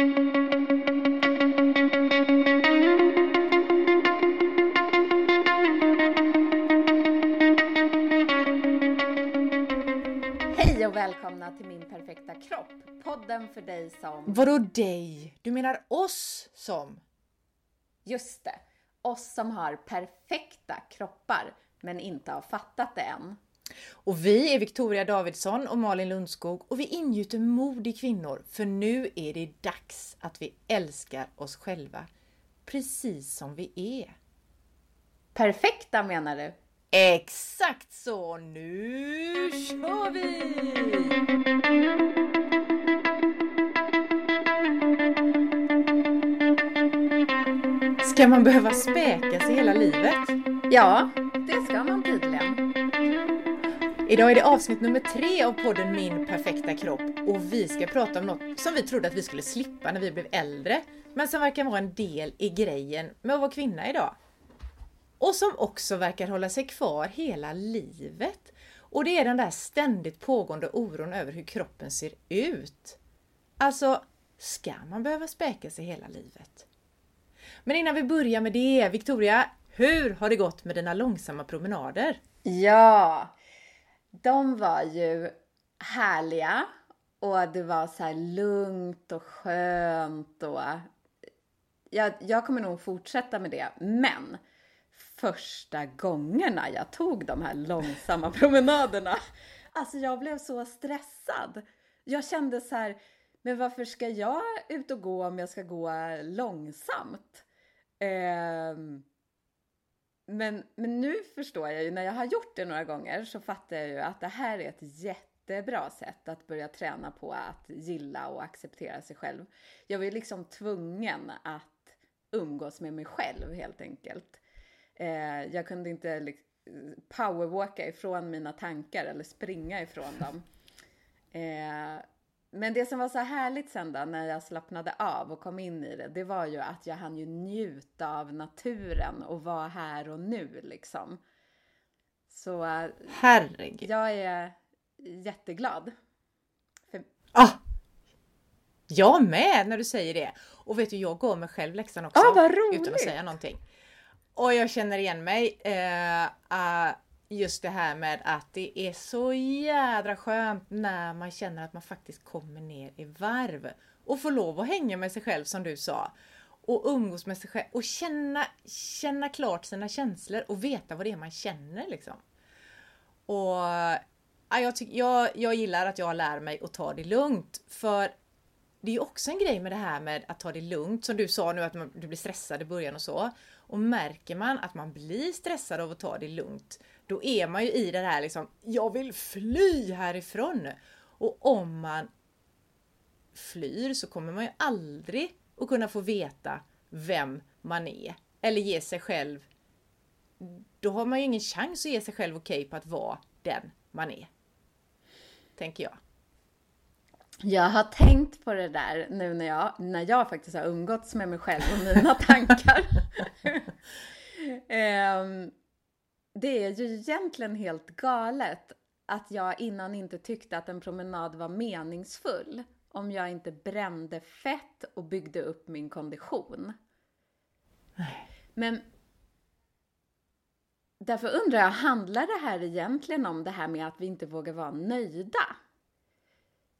Hej och välkomna till Min perfekta kropp. Podden för dig som... Vadå dig? Du menar oss som? Just det. Oss som har perfekta kroppar men inte har fattat det än. Och vi är Victoria Davidsson och Malin Lundskog och vi ingjuter mod i kvinnor för nu är det dags att vi älskar oss själva precis som vi är. Perfekta menar du? Exakt så! Nu kör vi! Ska man behöva späka sig hela livet? Ja, det ska man tydligen. Idag är det avsnitt nummer tre av podden Min perfekta kropp och vi ska prata om något som vi trodde att vi skulle slippa när vi blev äldre, men som verkar vara en del i grejen med att vara kvinna idag. Och som också verkar hålla sig kvar hela livet. Och det är den där ständigt pågående oron över hur kroppen ser ut. Alltså, ska man behöva späka sig hela livet? Men innan vi börjar med det, Victoria, hur har det gått med dina långsamma promenader? Ja, de var ju härliga och det var så här lugnt och skönt och jag, jag kommer nog fortsätta med det. Men första gångerna jag tog de här långsamma promenaderna, alltså jag blev så stressad. Jag kände så här, men varför ska jag ut och gå om jag ska gå långsamt? Ehm, men, men nu förstår jag ju, när jag har gjort det några gånger så fattar jag ju att det här är ett jättebra sätt att börja träna på att gilla och acceptera sig själv. Jag var ju liksom tvungen att umgås med mig själv helt enkelt. Eh, jag kunde inte liksom, powerwalka ifrån mina tankar eller springa ifrån dem. Eh, men det som var så härligt sen då, när jag slappnade av och kom in i det, det var ju att jag hann ju njuta av naturen och vara här och nu liksom. Så Herregud. jag är jätteglad. För... Ah! Jag med när du säger det! Och vet du, jag går mig själv läxan också. Ah, vad roligt. Utan att säga någonting. Och jag känner igen mig. Eh, uh, just det här med att det är så jädra skönt när man känner att man faktiskt kommer ner i varv. Och får lov att hänga med sig själv som du sa. Och umgås med sig själv och känna, känna klart sina känslor och veta vad det är man känner liksom. Och ja, jag, tyck, jag, jag gillar att jag lär mig att ta det lugnt. För det är också en grej med det här med att ta det lugnt, som du sa nu att man, du blir stressad i början och så. Och märker man att man blir stressad av att ta det lugnt, då är man ju i det här liksom, jag vill fly härifrån! Och om man flyr så kommer man ju aldrig att kunna få veta vem man är. Eller ge sig själv... Då har man ju ingen chans att ge sig själv okej okay på att vara den man är. Tänker jag. Jag har tänkt på det där nu när jag, när jag faktiskt har umgåtts med mig själv och mina tankar. um, det är ju egentligen helt galet att jag innan inte tyckte att en promenad var meningsfull om jag inte brände fett och byggde upp min kondition. Men därför undrar jag, handlar det här egentligen om det här med att vi inte vågar vara nöjda?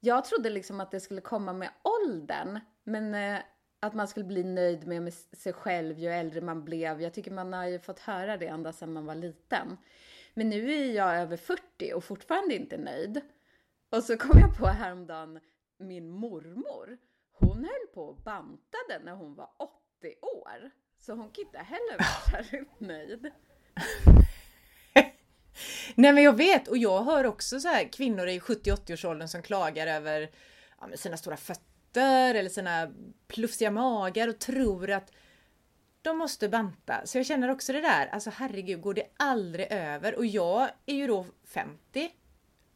Jag trodde liksom att det skulle komma med åldern, men eh, att man skulle bli nöjd med, sig själv ju äldre man blev. Jag tycker man har ju fått höra det ända sedan man var liten. Men nu är jag över 40 och fortfarande inte nöjd. Och så kom jag på häromdagen min mormor. Hon höll på och bantade när hon var 80 år. Så hon kan inte heller vara särskilt nöjd. Nej men jag vet och jag hör också så här kvinnor i 70-80-årsåldern som klagar över ja, sina stora fötter eller sina plufsiga magar och tror att de måste banta. Så jag känner också det där, alltså herregud, går det aldrig över? Och jag är ju då 50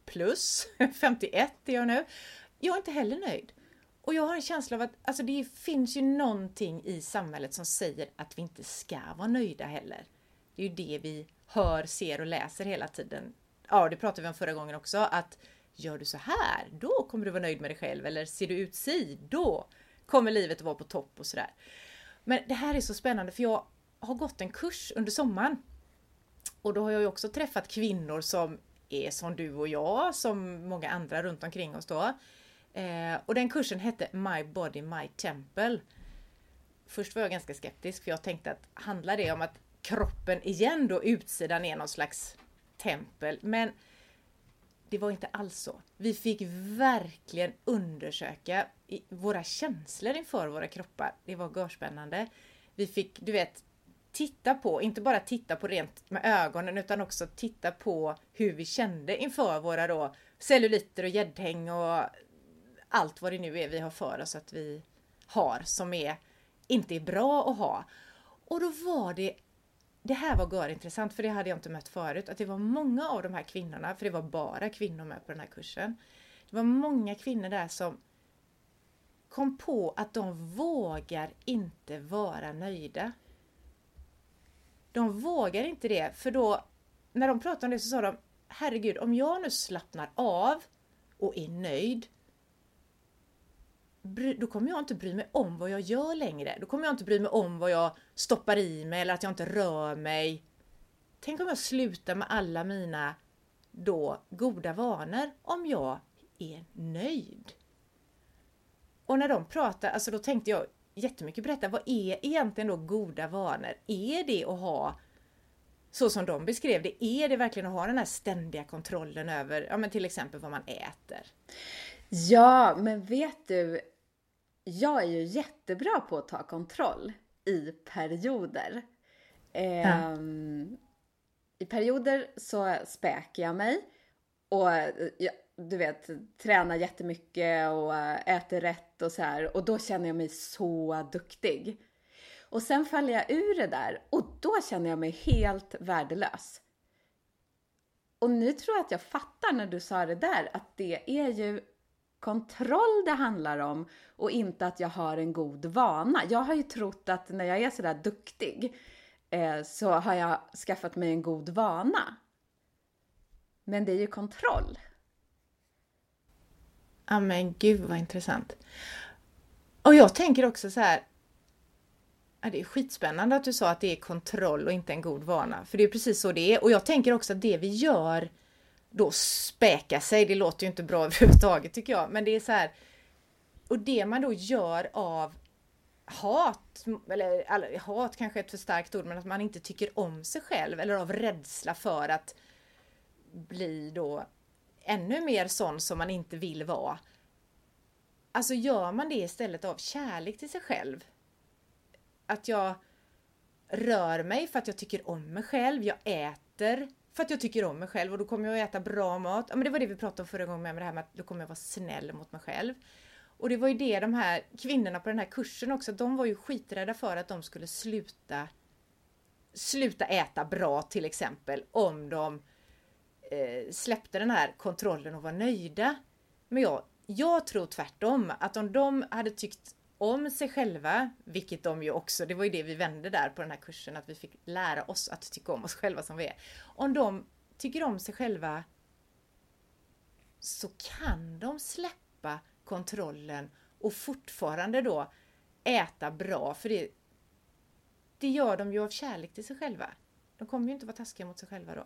plus, 51 är jag nu. Jag är inte heller nöjd. Och jag har en känsla av att alltså det finns ju någonting i samhället som säger att vi inte ska vara nöjda heller. Det är ju det vi hör, ser och läser hela tiden. Ja, det pratade vi om förra gången också, att gör du så här, då kommer du vara nöjd med dig själv. Eller ser du ut si, då kommer livet att vara på topp och sådär. Men det här är så spännande för jag har gått en kurs under sommaren. Och då har jag ju också träffat kvinnor som är som du och jag, som många andra runt omkring oss då. Eh, och den kursen hette My Body My Temple. Först var jag ganska skeptisk för jag tänkte att handlar det om att kroppen igen då, utsidan är någon slags tempel? Men det var inte alls så. Vi fick verkligen undersöka våra känslor inför våra kroppar. Det var görspännande. Vi fick, du vet, titta på, inte bara titta på rent med ögonen utan också titta på hur vi kände inför våra då celluliter och gäddhäng och allt vad det nu är vi har för oss att vi har som är inte är bra att ha. Och då var det det här var görintressant för det hade jag inte mött förut, att det var många av de här kvinnorna, för det var bara kvinnor med på den här kursen. Det var många kvinnor där som kom på att de vågar inte vara nöjda. De vågar inte det, för då när de pratade om det så sa de Herregud, om jag nu slappnar av och är nöjd då kommer jag inte bry mig om vad jag gör längre. Då kommer jag inte bry mig om vad jag stoppar i mig eller att jag inte rör mig. Tänk om jag slutar med alla mina då goda vanor om jag är nöjd. Och när de pratar, alltså då tänkte jag jättemycket berätta, vad är egentligen då goda vanor? Är det att ha så som de beskrev det, är det verkligen att ha den här ständiga kontrollen över, ja men till exempel vad man äter? Ja, men vet du, jag är ju jättebra på att ta kontroll i perioder. Eh, I perioder så späker jag mig och jag, du vet, tränar jättemycket och äter rätt och så här och då känner jag mig så duktig. Och sen faller jag ur det där och då känner jag mig helt värdelös. Och nu tror jag att jag fattar när du sa det där att det är ju kontroll det handlar om och inte att jag har en god vana. Jag har ju trott att när jag är sådär duktig eh, så har jag skaffat mig en god vana. Men det är ju kontroll. Ja men gud vad intressant. Och jag tänker också så här. Ja, det är skitspännande att du sa att det är kontroll och inte en god vana. För det är precis så det är. Och jag tänker också att det vi gör då späka sig. Det låter ju inte bra överhuvudtaget tycker jag. Men det är så här. Och det man då gör av hat, eller, eller hat kanske är ett för starkt ord, men att man inte tycker om sig själv eller av rädsla för att bli då ännu mer sån som man inte vill vara. Alltså gör man det istället av kärlek till sig själv. Att jag rör mig för att jag tycker om mig själv, jag äter för att jag tycker om mig själv och då kommer jag att äta bra mat. Ja, men det var det vi pratade om förra gången med det här med att då kommer jag vara snäll mot mig själv. Och det var ju det de här kvinnorna på den här kursen också, de var ju skiträdda för att de skulle sluta sluta äta bra till exempel om de eh, släppte den här kontrollen och var nöjda. Men jag, jag tror tvärtom att om de hade tyckt om sig själva, vilket de ju också, det var ju det vi vände där på den här kursen, att vi fick lära oss att tycka om oss själva som vi är. Om de tycker om sig själva så kan de släppa kontrollen och fortfarande då äta bra, för det, det gör de ju av kärlek till sig själva. De kommer ju inte vara taskiga mot sig själva då.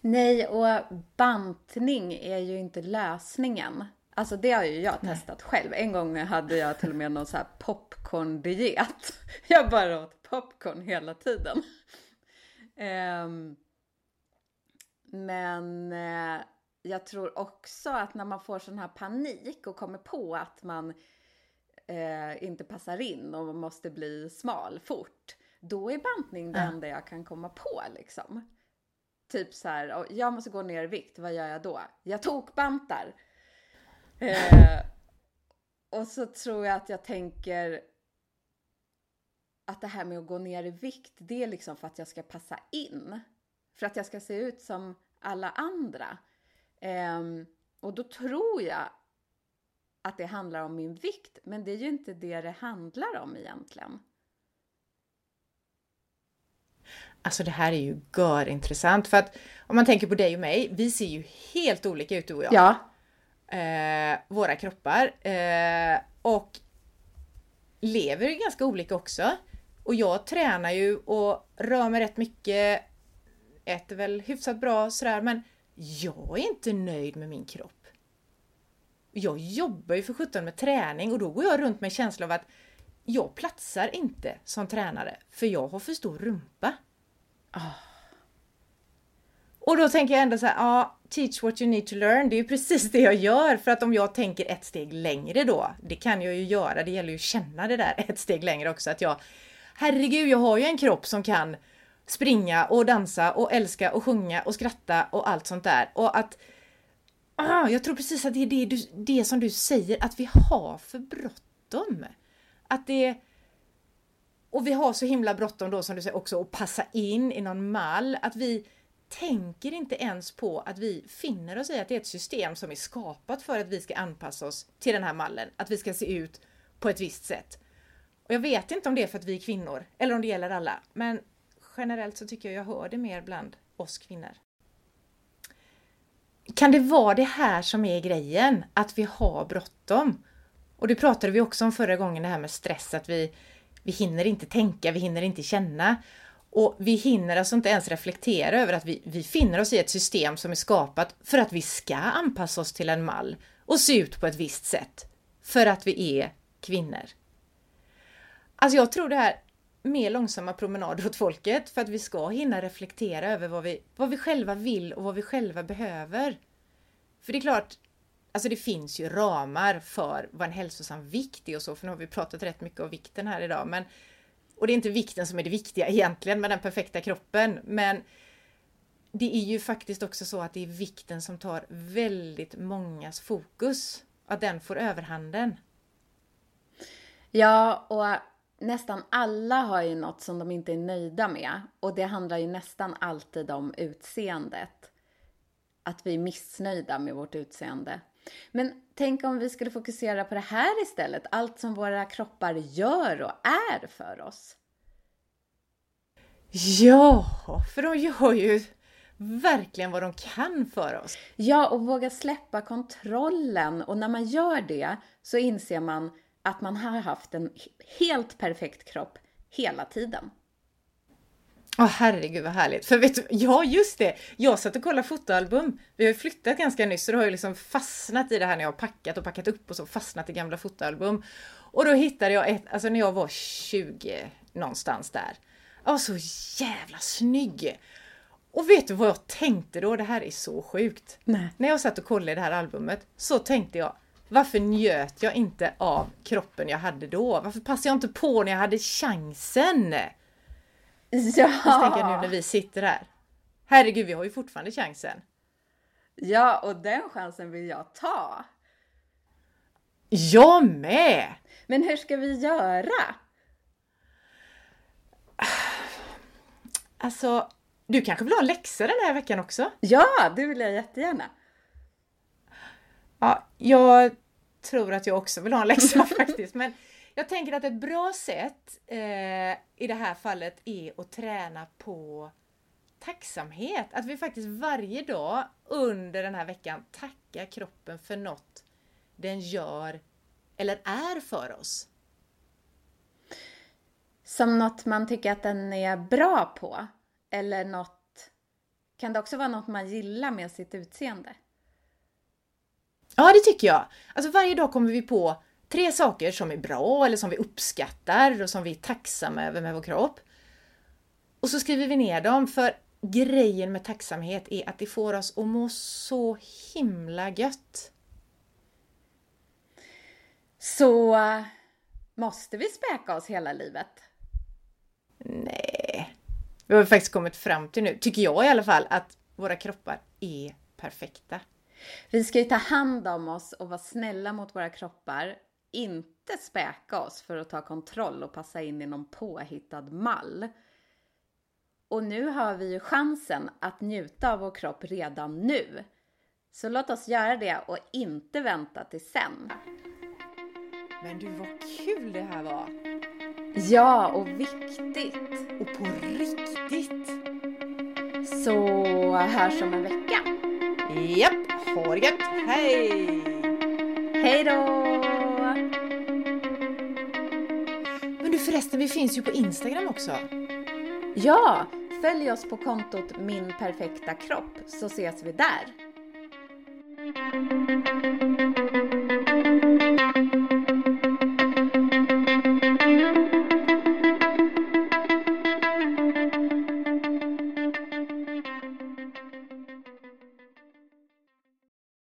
Nej, och bantning är ju inte lösningen. Alltså det har ju jag testat Nej. själv. En gång hade jag till och med någon så här popcorn-diet. Jag bara åt popcorn hela tiden. Um, men uh, jag tror också att när man får sån här panik och kommer på att man uh, inte passar in och måste bli smal fort. Då är bantning det enda jag kan komma på liksom. Typ så här, jag måste gå ner i vikt, vad gör jag då? Jag tokbantar. Eh, och så tror jag att jag tänker att det här med att gå ner i vikt, det är liksom för att jag ska passa in. För att jag ska se ut som alla andra. Eh, och då tror jag att det handlar om min vikt, men det är ju inte det det handlar om egentligen. Alltså det här är ju gör intressant för att om man tänker på dig och mig, vi ser ju helt olika ut du och jag. Ja eh, våra kroppar. Eh, och lever ju ganska olika också. Och jag tränar ju och rör mig rätt mycket, äter väl hyfsat bra sådär, men jag är inte nöjd med min kropp. Jag jobbar ju för 17 med träning och då går jag runt med en känsla av att jag platsar inte som tränare, för jag har för stor rumpa. Oh. Och då tänker jag ändå så här, ja, teach what you need to learn, det är ju precis det jag gör. För att om jag tänker ett steg längre då, det kan jag ju göra, det gäller ju att känna det där ett steg längre också. Att jag, herregud, jag har ju en kropp som kan springa och dansa och älska och sjunga och skratta och allt sånt där. Och att ah, jag tror precis att det är det, du, det som du säger, att vi har för bråttom. Att det... Och vi har så himla bråttom då som du säger också att passa in i någon mall, att vi tänker inte ens på att vi finner oss i att det är ett system som är skapat för att vi ska anpassa oss till den här mallen, att vi ska se ut på ett visst sätt. Och jag vet inte om det är för att vi är kvinnor, eller om det gäller alla, men generellt så tycker jag jag hör det mer bland oss kvinnor. Kan det vara det här som är grejen? Att vi har bråttom? Och det pratade vi också om förra gången, det här med stress, att vi, vi hinner inte tänka, vi hinner inte känna. Och vi hinner alltså inte ens reflektera över att vi, vi finner oss i ett system som är skapat för att vi ska anpassa oss till en mall och se ut på ett visst sätt. För att vi är kvinnor. Alltså jag tror det här mer långsamma promenader åt folket för att vi ska hinna reflektera över vad vi, vad vi själva vill och vad vi själva behöver. För det är klart, alltså det finns ju ramar för vad en hälsosam vikt är och så, för nu har vi pratat rätt mycket om vikten här idag, men och det är inte vikten som är det viktiga egentligen med den perfekta kroppen, men det är ju faktiskt också så att det är vikten som tar väldigt mångas fokus. Att den får överhanden. Ja, och nästan alla har ju något som de inte är nöjda med. Och det handlar ju nästan alltid om utseendet. Att vi är missnöjda med vårt utseende. Men tänk om vi skulle fokusera på det här istället. Allt som våra kroppar gör och är för oss. Ja, för de gör ju verkligen vad de kan för oss. Ja, och våga släppa kontrollen. Och när man gör det så inser man att man har haft en helt perfekt kropp hela tiden. Åh oh, herregud vad härligt! För vet du, ja just det! Jag satt och kollade fotoalbum. Vi har ju flyttat ganska nyss så det har ju liksom fastnat i det här när jag har packat och packat upp och så fastnat i gamla fotoalbum. Och då hittade jag ett, alltså när jag var 20 någonstans där. Jag var så jävla snygg! Och vet du vad jag tänkte då? Det här är så sjukt. Nej. När jag satt och kollade i det här albumet så tänkte jag varför njöt jag inte av kroppen jag hade då? Varför passade jag inte på när jag hade chansen? Ja! Så tänker jag nu när vi sitter här. Herregud, vi har ju fortfarande chansen. Ja, och den chansen vill jag ta. Jag med! Men hur ska vi göra? Alltså, du kanske vill ha en läxa den här veckan också? Ja, det vill jag jättegärna. Ja, jag tror att jag också vill ha en läxa faktiskt. Men jag tänker att ett bra sätt eh, i det här fallet är att träna på tacksamhet. Att vi faktiskt varje dag under den här veckan tackar kroppen för något den gör eller är för oss. Som något man tycker att den är bra på? Eller något... Kan det också vara något man gillar med sitt utseende? Ja, det tycker jag. Alltså varje dag kommer vi på tre saker som är bra eller som vi uppskattar och som vi är tacksamma över med vår kropp. Och så skriver vi ner dem, för grejen med tacksamhet är att det får oss att må så himla gött. Så måste vi späka oss hela livet? Nej. Vi har faktiskt kommit fram till nu, tycker jag i alla fall, att våra kroppar är perfekta. Vi ska ju ta hand om oss och vara snälla mot våra kroppar. Inte späka oss för att ta kontroll och passa in i någon påhittad mall. Och nu har vi ju chansen att njuta av vår kropp redan nu. Så låt oss göra det och inte vänta till sen. Men du, vad kul det här var! Ja, och viktigt! Och på riktigt! Så hörs om en vecka. Japp! Ha det gött! Hej! Hej då! Förresten, vi finns ju på Instagram också. Ja, följ oss på kontot Min Perfekta Kropp så ses vi där.